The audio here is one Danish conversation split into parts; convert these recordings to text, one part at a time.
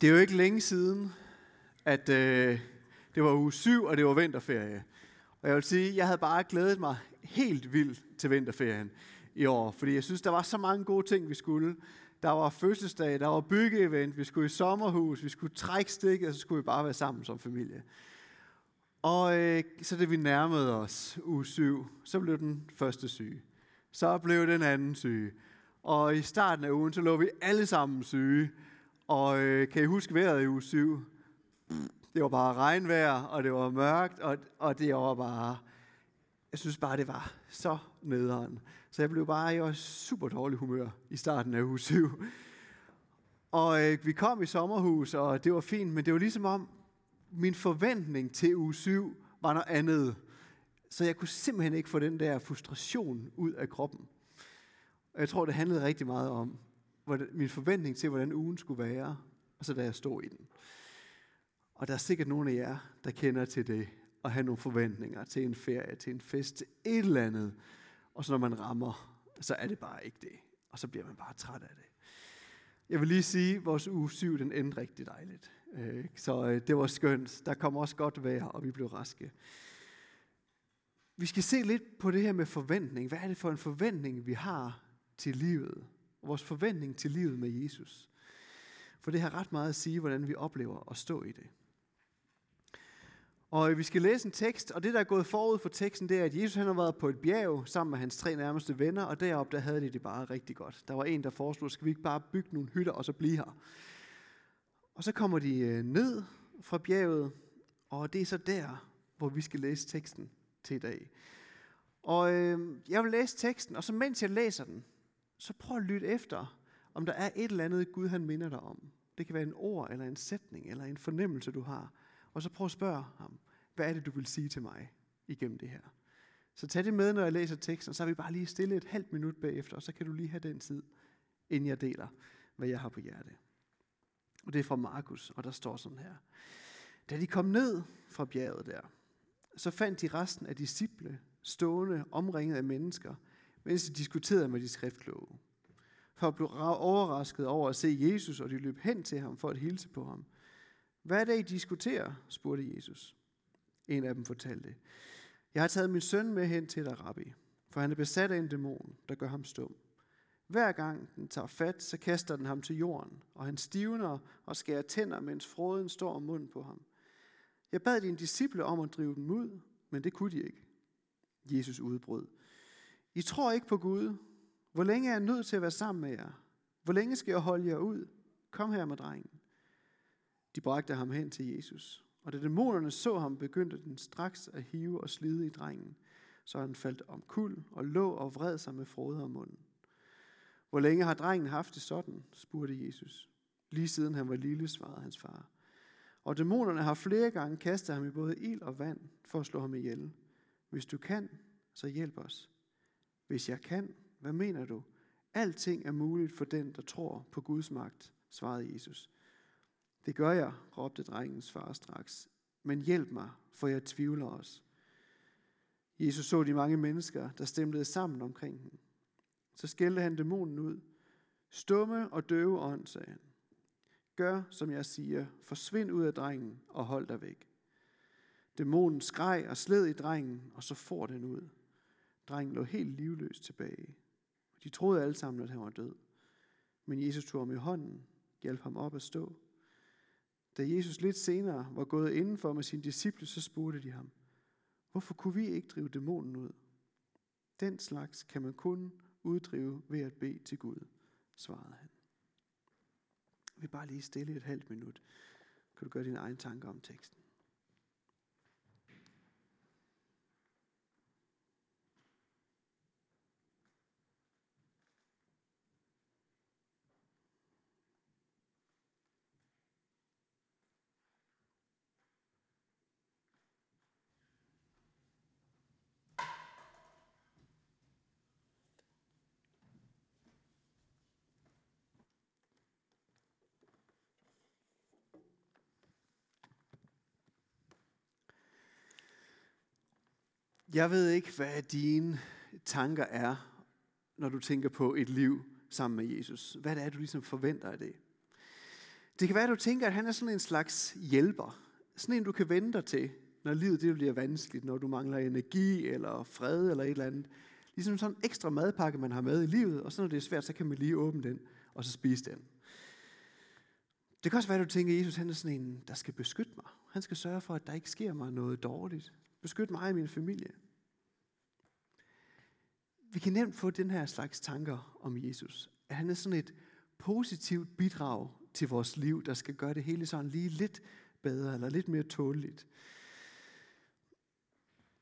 Det er jo ikke længe siden, at øh, det var uge 7, og det var vinterferie. Og jeg vil sige, jeg havde bare glædet mig helt vildt til vinterferien i år, fordi jeg synes, der var så mange gode ting, vi skulle. Der var fødselsdag, der var byggeevent, vi skulle i sommerhus, vi skulle trække stikket, og så skulle vi bare være sammen som familie. Og øh, så det vi nærmede os uge 7, så blev den første syge. Så blev den anden syge. Og i starten af ugen, så lå vi alle sammen syge. Og øh, kan I huske vejret i uge 7? Det var bare regnvejr, og det var mørkt, og, og det var bare... Jeg synes bare, det var så nederen. Så jeg blev bare i super dårlig humør i starten af uge 7. Og øh, vi kom i sommerhus, og det var fint, men det var ligesom om, min forventning til uge 7 var noget andet. Så jeg kunne simpelthen ikke få den der frustration ud af kroppen. Og jeg tror, det handlede rigtig meget om hvordan, min forventning til, hvordan ugen skulle være, og så da jeg stod i den. Og der er sikkert nogle af jer, der kender til det, at have nogle forventninger til en ferie, til en fest, til et eller andet. Og så når man rammer, så er det bare ikke det. Og så bliver man bare træt af det. Jeg vil lige sige, at vores uge 7, den endte rigtig dejligt. Øh, så øh, det var skønt. Der kom også godt vejr, og vi blev raske. Vi skal se lidt på det her med forventning. Hvad er det for en forventning, vi har til livet? Vores forventning til livet med Jesus. For det har ret meget at sige, hvordan vi oplever at stå i det. Og vi skal læse en tekst, og det, der er gået forud for teksten, det er, at Jesus han har været på et bjerg sammen med hans tre nærmeste venner, og deroppe der havde de det bare rigtig godt. Der var en, der foreslog, skal vi ikke bare bygge nogle hytter og så blive her? Og så kommer de øh, ned fra bjerget, og det er så der, hvor vi skal læse teksten til i dag. Og øh, jeg vil læse teksten, og så mens jeg læser den, så prøv at lytte efter, om der er et eller andet Gud, han minder dig om. Det kan være en ord, eller en sætning, eller en fornemmelse, du har. Og så prøv at spørge ham, hvad er det, du vil sige til mig igennem det her? Så tag det med, når jeg læser teksten, og så er vi bare lige stille et halvt minut bagefter, og så kan du lige have den tid, inden jeg deler, hvad jeg har på hjerte. Og det er fra Markus, og der står sådan her. Da de kom ned fra bjerget der, så fandt de resten af disciple stående omringet af mennesker, mens de diskuterede med de skriftkloge. For at blive overrasket over at se Jesus, og de løb hen til ham for at hilse på ham. Hvad er det, I diskuterer? spurgte Jesus. En af dem fortalte. Jeg har taget min søn med hen til dig, rabbi, for han er besat af en dæmon, der gør ham stum. Hver gang den tager fat, så kaster den ham til jorden, og han stivner og skærer tænder, mens froden står om munden på ham. Jeg bad dine disciple om at drive dem ud, men det kunne de ikke. Jesus udbrød. I tror ikke på Gud. Hvor længe er jeg nødt til at være sammen med jer? Hvor længe skal jeg holde jer ud? Kom her med drengen. De bragte ham hen til Jesus. Og da dæmonerne så ham, begyndte den straks at hive og slide i drengen, så han faldt om kul og lå og vred sig med frode om munden. Hvor længe har drengen haft det sådan, spurgte Jesus. Lige siden han var lille, svarede hans far. Og dæmonerne har flere gange kastet ham i både ild og vand for at slå ham ihjel. Hvis du kan, så hjælp os. Hvis jeg kan, hvad mener du? Alting er muligt for den, der tror på Guds magt, svarede Jesus. Det gør jeg, råbte drengens far straks. Men hjælp mig, for jeg tvivler også. Jesus så de mange mennesker, der stemlede sammen omkring ham. Så skældte han dæmonen ud. Stumme og døve ånd, sagde han. Gør, som jeg siger, forsvind ud af drengen og hold dig væk. Dæmonen skreg og sled i drengen, og så får den ud. Drengen lå helt livløs tilbage. De troede alle sammen, at han var død. Men Jesus tog ham i hånden, hjalp ham op at stå. Da Jesus lidt senere var gået indenfor med sine disciple, så spurgte de ham, hvorfor kunne vi ikke drive dæmonen ud? Den slags kan man kun uddrive ved at bede til Gud, svarede han. Vi bare lige stille et halvt minut. Kan du gøre dine egne tanker om teksten? Jeg ved ikke, hvad dine tanker er, når du tænker på et liv sammen med Jesus. Hvad det er, du ligesom forventer af det. Det kan være, at du tænker, at han er sådan en slags hjælper. Sådan en, du kan vente dig til, når livet det bliver vanskeligt, når du mangler energi eller fred eller et eller andet. Ligesom sådan en ekstra madpakke, man har med i livet, og så når det er svært, så kan man lige åbne den, og så spise den. Det kan også være, at du tænker, at Jesus han er sådan en, der skal beskytte mig. Han skal sørge for, at der ikke sker mig noget dårligt. Beskyt mig og min familie. Vi kan nemt få den her slags tanker om Jesus. At han er sådan et positivt bidrag til vores liv, der skal gøre det hele sådan lige lidt bedre, eller lidt mere tåleligt.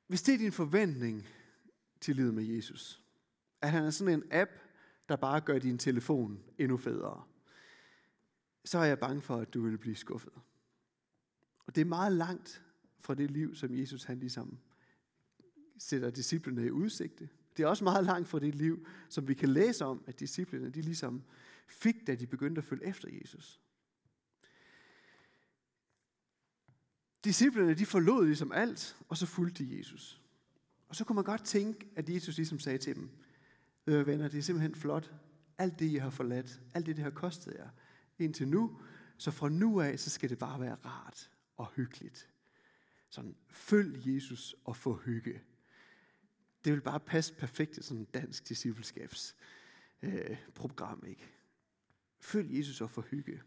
Hvis det er din forventning til livet med Jesus, at han er sådan en app, der bare gør din telefon endnu federe, så er jeg bange for, at du vil blive skuffet. Og det er meget langt fra det liv, som Jesus han ligesom sætter disciplene i udsigte. Det er også meget langt fra det liv, som vi kan læse om, at disciplene de ligesom fik, da de begyndte at følge efter Jesus. Disciplerne de forlod ligesom alt, og så fulgte de Jesus. Og så kunne man godt tænke, at Jesus ligesom sagde til dem, øh, venner, det er simpelthen flot. Alt det, I har forladt, alt det, det har kostet jer indtil nu, så fra nu af, så skal det bare være rart og hyggeligt. Sådan, følg Jesus og få hygge. Det vil bare passe perfekt i sådan en dansk discipleskabsprogram, øh, program, ikke? Følg Jesus og få hygge.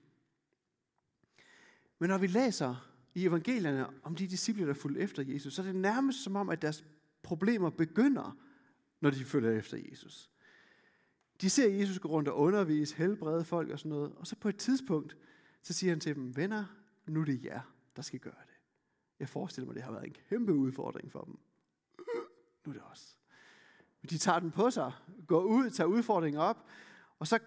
Men når vi læser i evangelierne om de disciple, der fulgte efter Jesus, så er det nærmest som om, at deres problemer begynder, når de følger efter Jesus. De ser Jesus gå rundt og undervise, helbrede folk og sådan noget, og så på et tidspunkt, så siger han til dem, venner, nu er det jer, der skal gøre det. Jeg forestiller mig, det har været en kæmpe udfordring for dem. Nu er det os. Men de tager den på sig, går ud, tager udfordringen op, og så,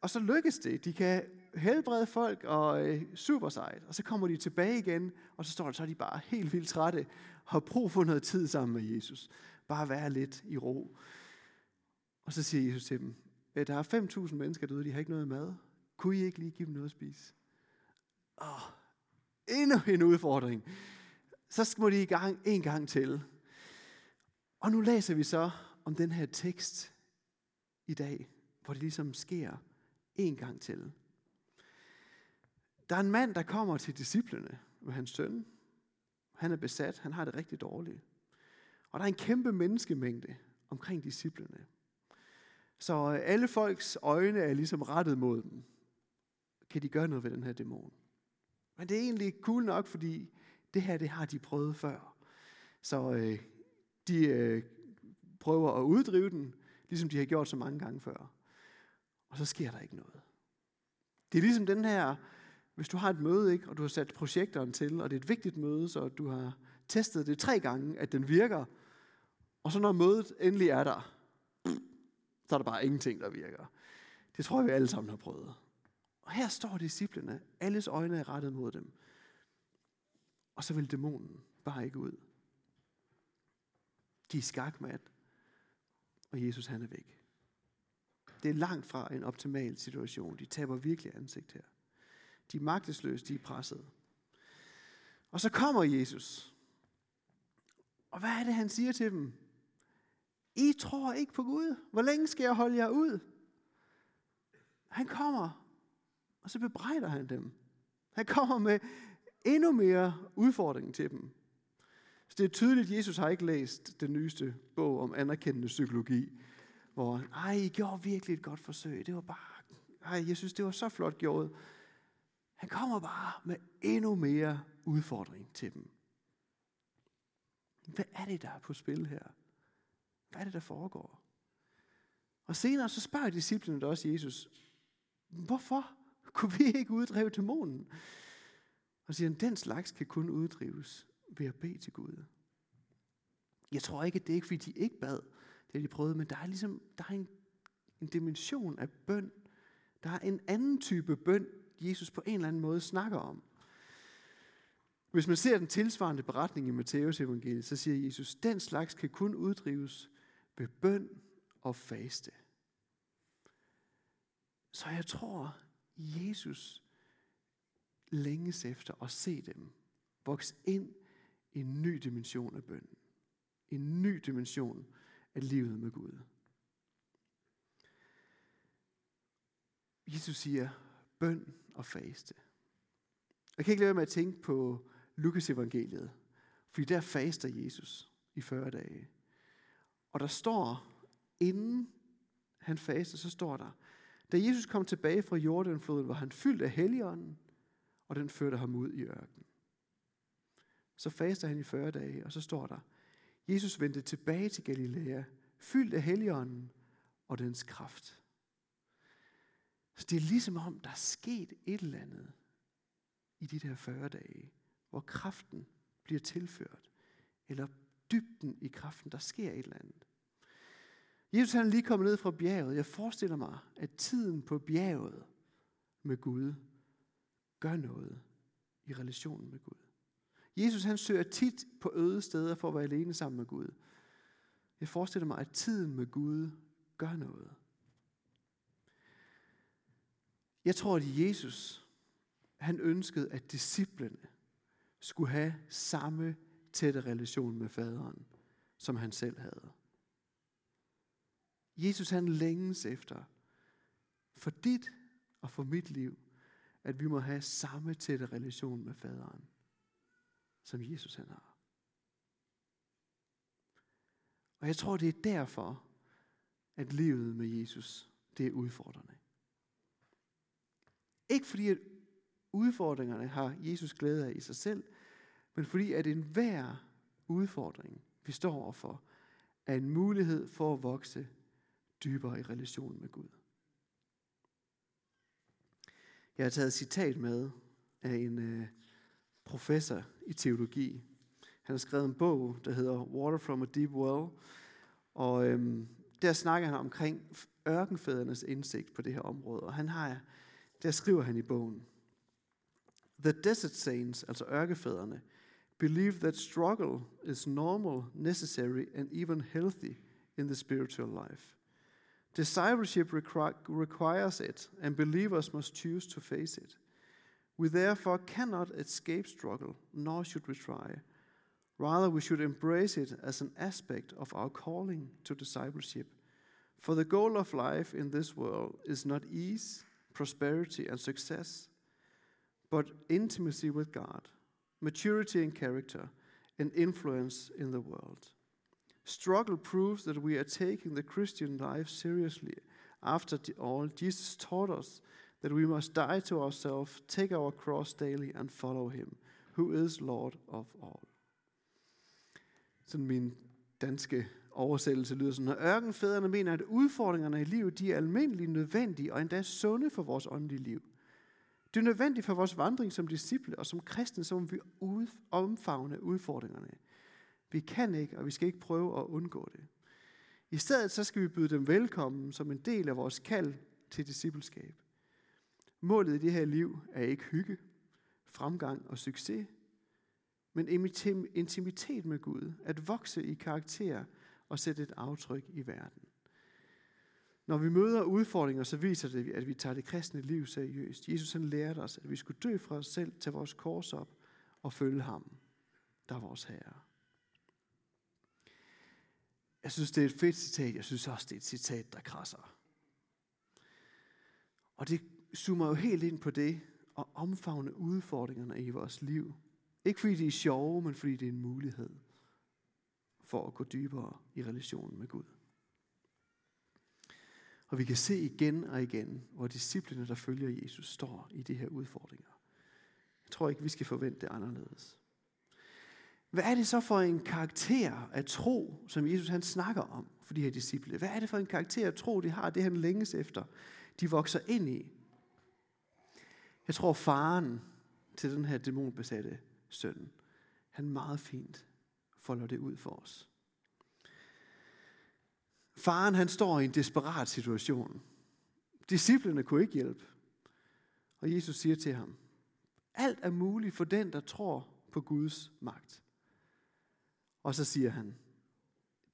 og så lykkes det. De kan helbrede folk og øh, super sejt. Og så kommer de tilbage igen, og så står der, så er de bare helt vildt trætte, har brug for noget tid sammen med Jesus. Bare være lidt i ro. Og så siger Jesus til dem, øh, der er 5.000 mennesker derude, de har ikke noget mad. Kunne I ikke lige give dem noget at spise? Åh, endnu en udfordring. Så må de i gang en gang til. Og nu læser vi så om den her tekst i dag, hvor det ligesom sker en gang til. Der er en mand, der kommer til disciplene med hans søn. Han er besat, han har det rigtig dårligt. Og der er en kæmpe menneskemængde omkring disciplene. Så alle folks øjne er ligesom rettet mod dem. Kan de gøre noget ved den her dæmon? Men det er egentlig cool nok, fordi det her, det har de prøvet før. Så øh, de øh, prøver at uddrive den, ligesom de har gjort så mange gange før. Og så sker der ikke noget. Det er ligesom den her, hvis du har et møde, ikke, og du har sat projektoren til, og det er et vigtigt møde, så du har testet det tre gange, at den virker, og så når mødet endelig er der, så er der bare ingenting, der virker. Det tror jeg, vi alle sammen har prøvet. Og her står disciplene. Alles øjne er rettet mod dem. Og så vil dæmonen bare ikke ud. De er skakmat, og Jesus han er væk. Det er langt fra en optimal situation. De taber virkelig ansigt her. De er magtesløse, de er presset. Og så kommer Jesus. Og hvad er det, han siger til dem? I tror ikke på Gud. Hvor længe skal jeg holde jer ud? Han kommer, og så bebrejder han dem. Han kommer med endnu mere udfordring til dem. Det er tydeligt, at Jesus har ikke læst den nyeste bog om anerkendende psykologi, hvor, ej, I gjorde virkelig et godt forsøg. Det var bare, ej, jeg synes, det var så flot gjort. Han kommer bare med endnu mere udfordring til dem. Hvad er det, der er på spil her? Hvad er det, der foregår? Og senere så spørger disciplene også Jesus, hvorfor kunne vi ikke uddrive dæmonen? Og siger han, den slags kan kun uddrives ved at bede til Gud. Jeg tror ikke, at det er ikke, fordi de ikke bad, det de prøvede, men der er ligesom der er en, en dimension af bøn. Der er en anden type bøn, Jesus på en eller anden måde snakker om. Hvis man ser den tilsvarende beretning i Matteus evangeliet, så siger Jesus, den slags kan kun uddrives ved bøn og faste. Så jeg tror, Jesus længes efter at se dem vokse ind en ny dimension af bøn. En ny dimension af livet med Gud. Jesus siger, bøn og faste. Jeg kan ikke lade være med at tænke på Lukas evangeliet, fordi der faster Jesus i 40 dage. Og der står, inden han faster, så står der, da Jesus kom tilbage fra Jordanfloden, var han fyldt af helligånden, og den førte ham ud i ørkenen. Så faster han i 40 dage, og så står der, Jesus vendte tilbage til Galilea, fyldt af helligånden og dens kraft. Så det er ligesom om, der er sket et eller andet i de der 40 dage, hvor kraften bliver tilført, eller dybden i kraften, der sker et eller andet. Jesus han er lige kommet ned fra bjerget. Jeg forestiller mig, at tiden på bjerget med Gud gør noget i relationen med Gud. Jesus han søger tit på øde steder for at være alene sammen med Gud. Jeg forestiller mig, at tiden med Gud gør noget. Jeg tror, at Jesus, han ønskede, at disciplene skulle have samme tætte relation med faderen, som han selv havde. Jesus han længes efter, for dit og for mit liv, at vi må have samme tætte relation med faderen, som Jesus han har. Og jeg tror, det er derfor, at livet med Jesus, det er udfordrende. Ikke fordi, at udfordringerne har Jesus glæde af i sig selv, men fordi, at enhver udfordring, vi står overfor, er en mulighed for at vokse dybere i relation med Gud. Jeg har taget et citat med af en øh, professor i teologi. Han har skrevet en bog, der hedder Water from a Deep Well, og øhm, der snakker han omkring ørkenfædrenes indsigt på det her område, og han har, der skriver han i bogen, The desert saints, altså ørkefædrene, believe that struggle is normal, necessary and even healthy in the spiritual life. Discipleship requires it, and believers must choose to face it. We therefore cannot escape struggle, nor should we try. Rather, we should embrace it as an aspect of our calling to discipleship. For the goal of life in this world is not ease, prosperity, and success, but intimacy with God, maturity in character, and influence in the world. Struggle proves that we are taking the Christian life seriously. After all, Jesus taught us that we must die to ourselves, take our cross daily, and follow him, who is Lord of all. Sådan min danske oversættelse lyder sådan, når ørkenfædrene mener, at udfordringerne i livet, de er almindelige, nødvendige og endda sunde for vores åndelige liv. Det er nødvendigt for vores vandring som disciple og som kristne, som vi omfavne udfordringerne. Vi kan ikke, og vi skal ikke prøve at undgå det. I stedet så skal vi byde dem velkommen som en del af vores kald til discipleskab. Målet i det her liv er ikke hygge, fremgang og succes, men intimitet med Gud, at vokse i karakter og sætte et aftryk i verden. Når vi møder udfordringer, så viser det, at vi tager det kristne liv seriøst. Jesus han lærte os, at vi skulle dø fra os selv, tage vores kors op og følge ham, der er vores Herre. Jeg synes, det er et fedt citat. Jeg synes også, det er et citat, der krasser. Og det zoomer jo helt ind på det, og omfavne udfordringerne i vores liv. Ikke fordi de er sjove, men fordi det er en mulighed for at gå dybere i relationen med Gud. Og vi kan se igen og igen, hvor disciplene, der følger Jesus, står i de her udfordringer. Jeg tror ikke, vi skal forvente det anderledes. Hvad er det så for en karakter af tro, som Jesus han snakker om for de her disciple? Hvad er det for en karakter af tro, de har, det han længes efter, de vokser ind i? Jeg tror, faren til den her dæmonbesatte søn, han meget fint folder det ud for os. Faren han står i en desperat situation. Disciplerne kunne ikke hjælpe. Og Jesus siger til ham, alt er muligt for den, der tror på Guds magt. Og så siger han,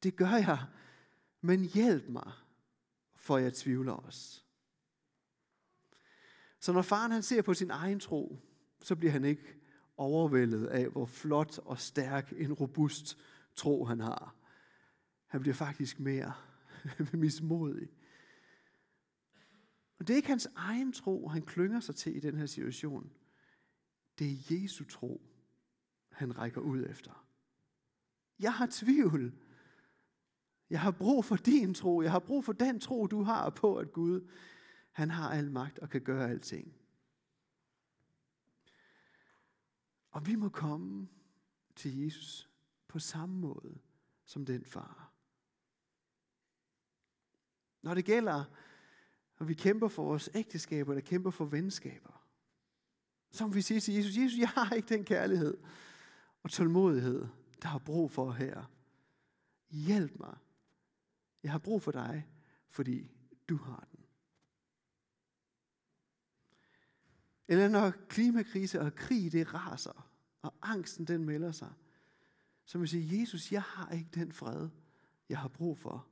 det gør jeg, men hjælp mig, for jeg tvivler også. Så når faren han ser på sin egen tro, så bliver han ikke overvældet af, hvor flot og stærk en robust tro han har. Han bliver faktisk mere mismodig. Og det er ikke hans egen tro, han klynger sig til i den her situation. Det er Jesu tro, han rækker ud efter. Jeg har tvivl. Jeg har brug for din tro. Jeg har brug for den tro, du har på, at Gud, han har al magt og kan gøre alting. Og vi må komme til Jesus på samme måde som den far. Når det gælder, når vi kæmper for vores ægteskaber, eller kæmper for venskaber, så må vi sige til Jesus, Jesus, jeg har ikke den kærlighed og tålmodighed, der har brug for her. Hjælp mig. Jeg har brug for dig, fordi du har den. Eller når klimakrise og krig det raser, og angsten den melder sig, så må jeg sige, Jesus, jeg har ikke den fred, jeg har brug for.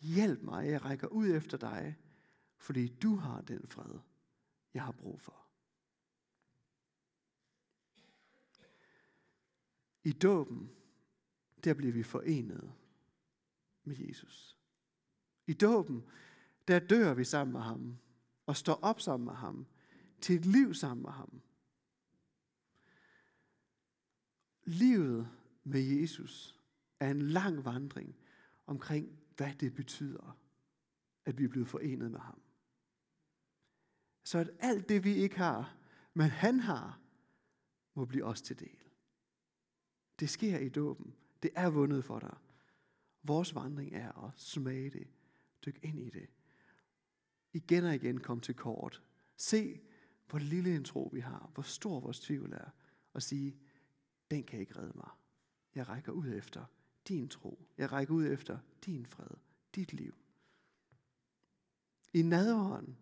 Hjælp mig, jeg rækker ud efter dig, fordi du har den fred, jeg har brug for. I dåben, der bliver vi forenet med Jesus. I dåben, der dør vi sammen med ham og står op sammen med ham til et liv sammen med ham. Livet med Jesus er en lang vandring omkring, hvad det betyder, at vi er blevet forenet med ham. Så at alt det, vi ikke har, men han har, må blive os til del. Det sker i dåben. Det er vundet for dig. Vores vandring er at smage det. Dyk ind i det. Igen og igen kom til kort. Se, hvor lille en tro vi har. Hvor stor vores tvivl er. Og sige, den kan ikke redde mig. Jeg rækker ud efter din tro. Jeg rækker ud efter din fred. Dit liv. I nadvåren,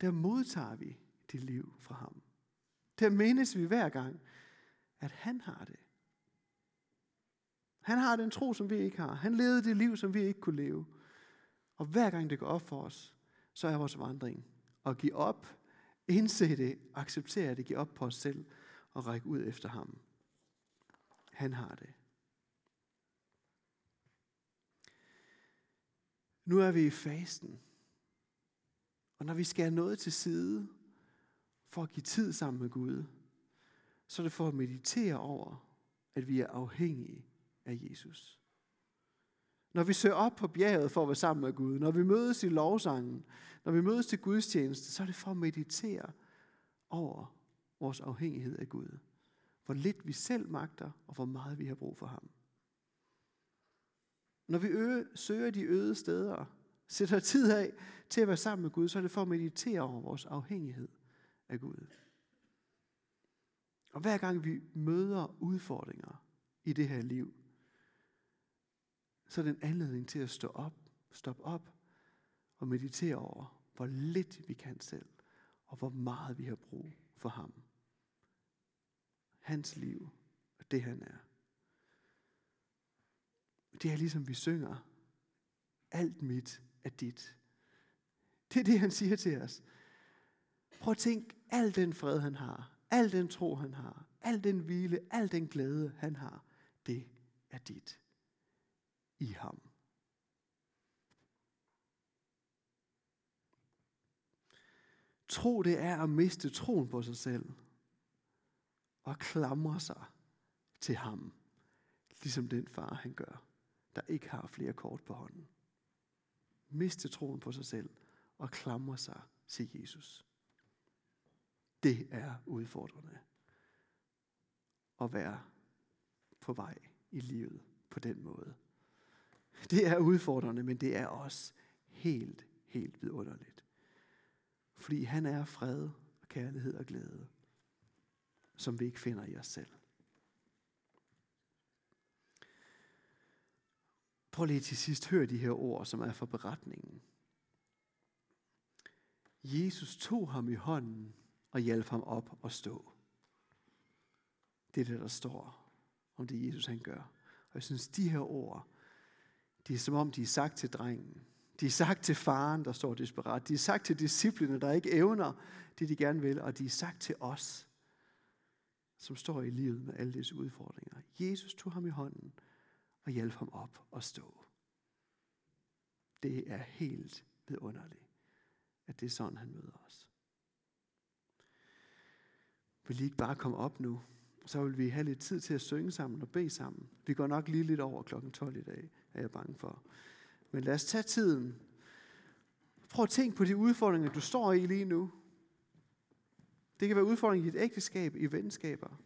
der modtager vi det liv fra ham. Der mindes vi hver gang, at han har det. Han har den tro, som vi ikke har. Han levede det liv, som vi ikke kunne leve. Og hver gang det går op for os, så er vores vandring at give op, indse det, acceptere det, give op på os selv og række ud efter ham. Han har det. Nu er vi i fasten. Og når vi skal noget til side for at give tid sammen med Gud, så er det for at meditere over, at vi er afhængige af Jesus. Når vi søger op på bjerget for at være sammen med Gud, når vi mødes i lovsangen, når vi mødes til gudstjeneste, så er det for at meditere over vores afhængighed af Gud. Hvor lidt vi selv magter, og hvor meget vi har brug for ham. Når vi øge, søger de øde steder, sætter tid af til at være sammen med Gud, så er det for at meditere over vores afhængighed af Gud. Og hver gang vi møder udfordringer i det her liv, så er det en anledning til at stå op, stoppe op og meditere over, hvor lidt vi kan selv, og hvor meget vi har brug for ham. Hans liv og det han er. Det er ligesom vi synger, alt mit er dit. Det er det, han siger til os. Prøv at tænk, al den fred, han har, al den tro, han har, al den hvile, al den glæde, han har, det er dit i ham. Tro, det er at miste troen på sig selv og klamre sig til ham, ligesom den far han gør, der ikke har flere kort på hånden. Miste troen på sig selv og klamre sig til Jesus. Det er udfordrende at være på vej i livet på den måde. Det er udfordrende, men det er også helt, helt vidunderligt. Fordi han er fred og kærlighed og glæde, som vi ikke finder i os selv. Prøv lige til sidst hør de her ord, som er fra beretningen. Jesus tog ham i hånden og hjalp ham op og stå. Det er det, der står om det, Jesus han gør. Og jeg synes, de her ord, det er som om, de er sagt til drengen. De er sagt til faren, der står desperat. De er sagt til disciplene, der ikke evner det, de gerne vil. Og de er sagt til os, som står i livet med alle disse udfordringer. Jesus tog ham i hånden og hjalp ham op og stå. Det er helt vidunderligt, at det er sådan, han møder os. Vil I ikke bare komme op nu? Så vil vi have lidt tid til at synge sammen og bede sammen. Vi går nok lige lidt over klokken 12 i dag, er jeg bange for. Men lad os tage tiden. Prøv at tænke på de udfordringer, du står i lige nu. Det kan være udfordringer i dit ægteskab, i venskaber.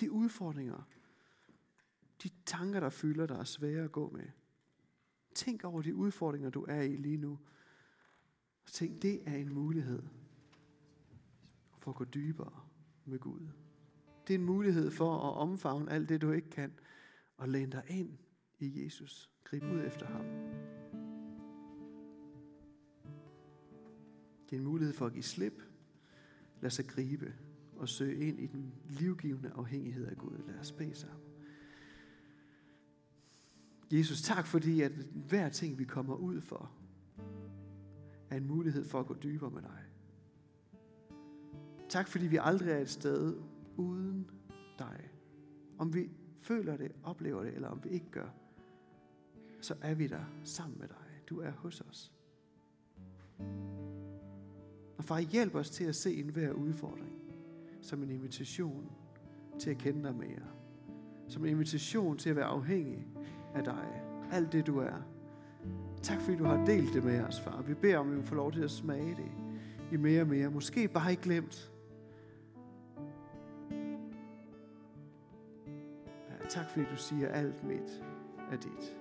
De udfordringer, de tanker, der fylder dig, er svære at gå med. Tænk over de udfordringer, du er i lige nu. Og tænk, det er en mulighed for at gå dybere med Gud. Det er en mulighed for at omfavne alt det, du ikke kan, og læn dig ind i Jesus. Grib ud efter ham. Det er en mulighed for at give slip. Lad sig gribe og søge ind i den livgivende afhængighed af Gud. Lad os bede sammen. Jesus, tak fordi, at hver ting, vi kommer ud for, er en mulighed for at gå dybere med dig. Tak fordi vi aldrig er et sted uden dig. Om vi føler det, oplever det, eller om vi ikke gør, så er vi der sammen med dig. Du er hos os. Og far, hjælp os til at se enhver udfordring som en invitation til at kende dig mere. Som en invitation til at være afhængig af dig. Alt det du er. Tak fordi du har delt det med os, far. Vi beder om, at vi får lov til at smage det i mere og mere. Måske bare ikke glemt. Tak fordi du siger, at alt mit er dit.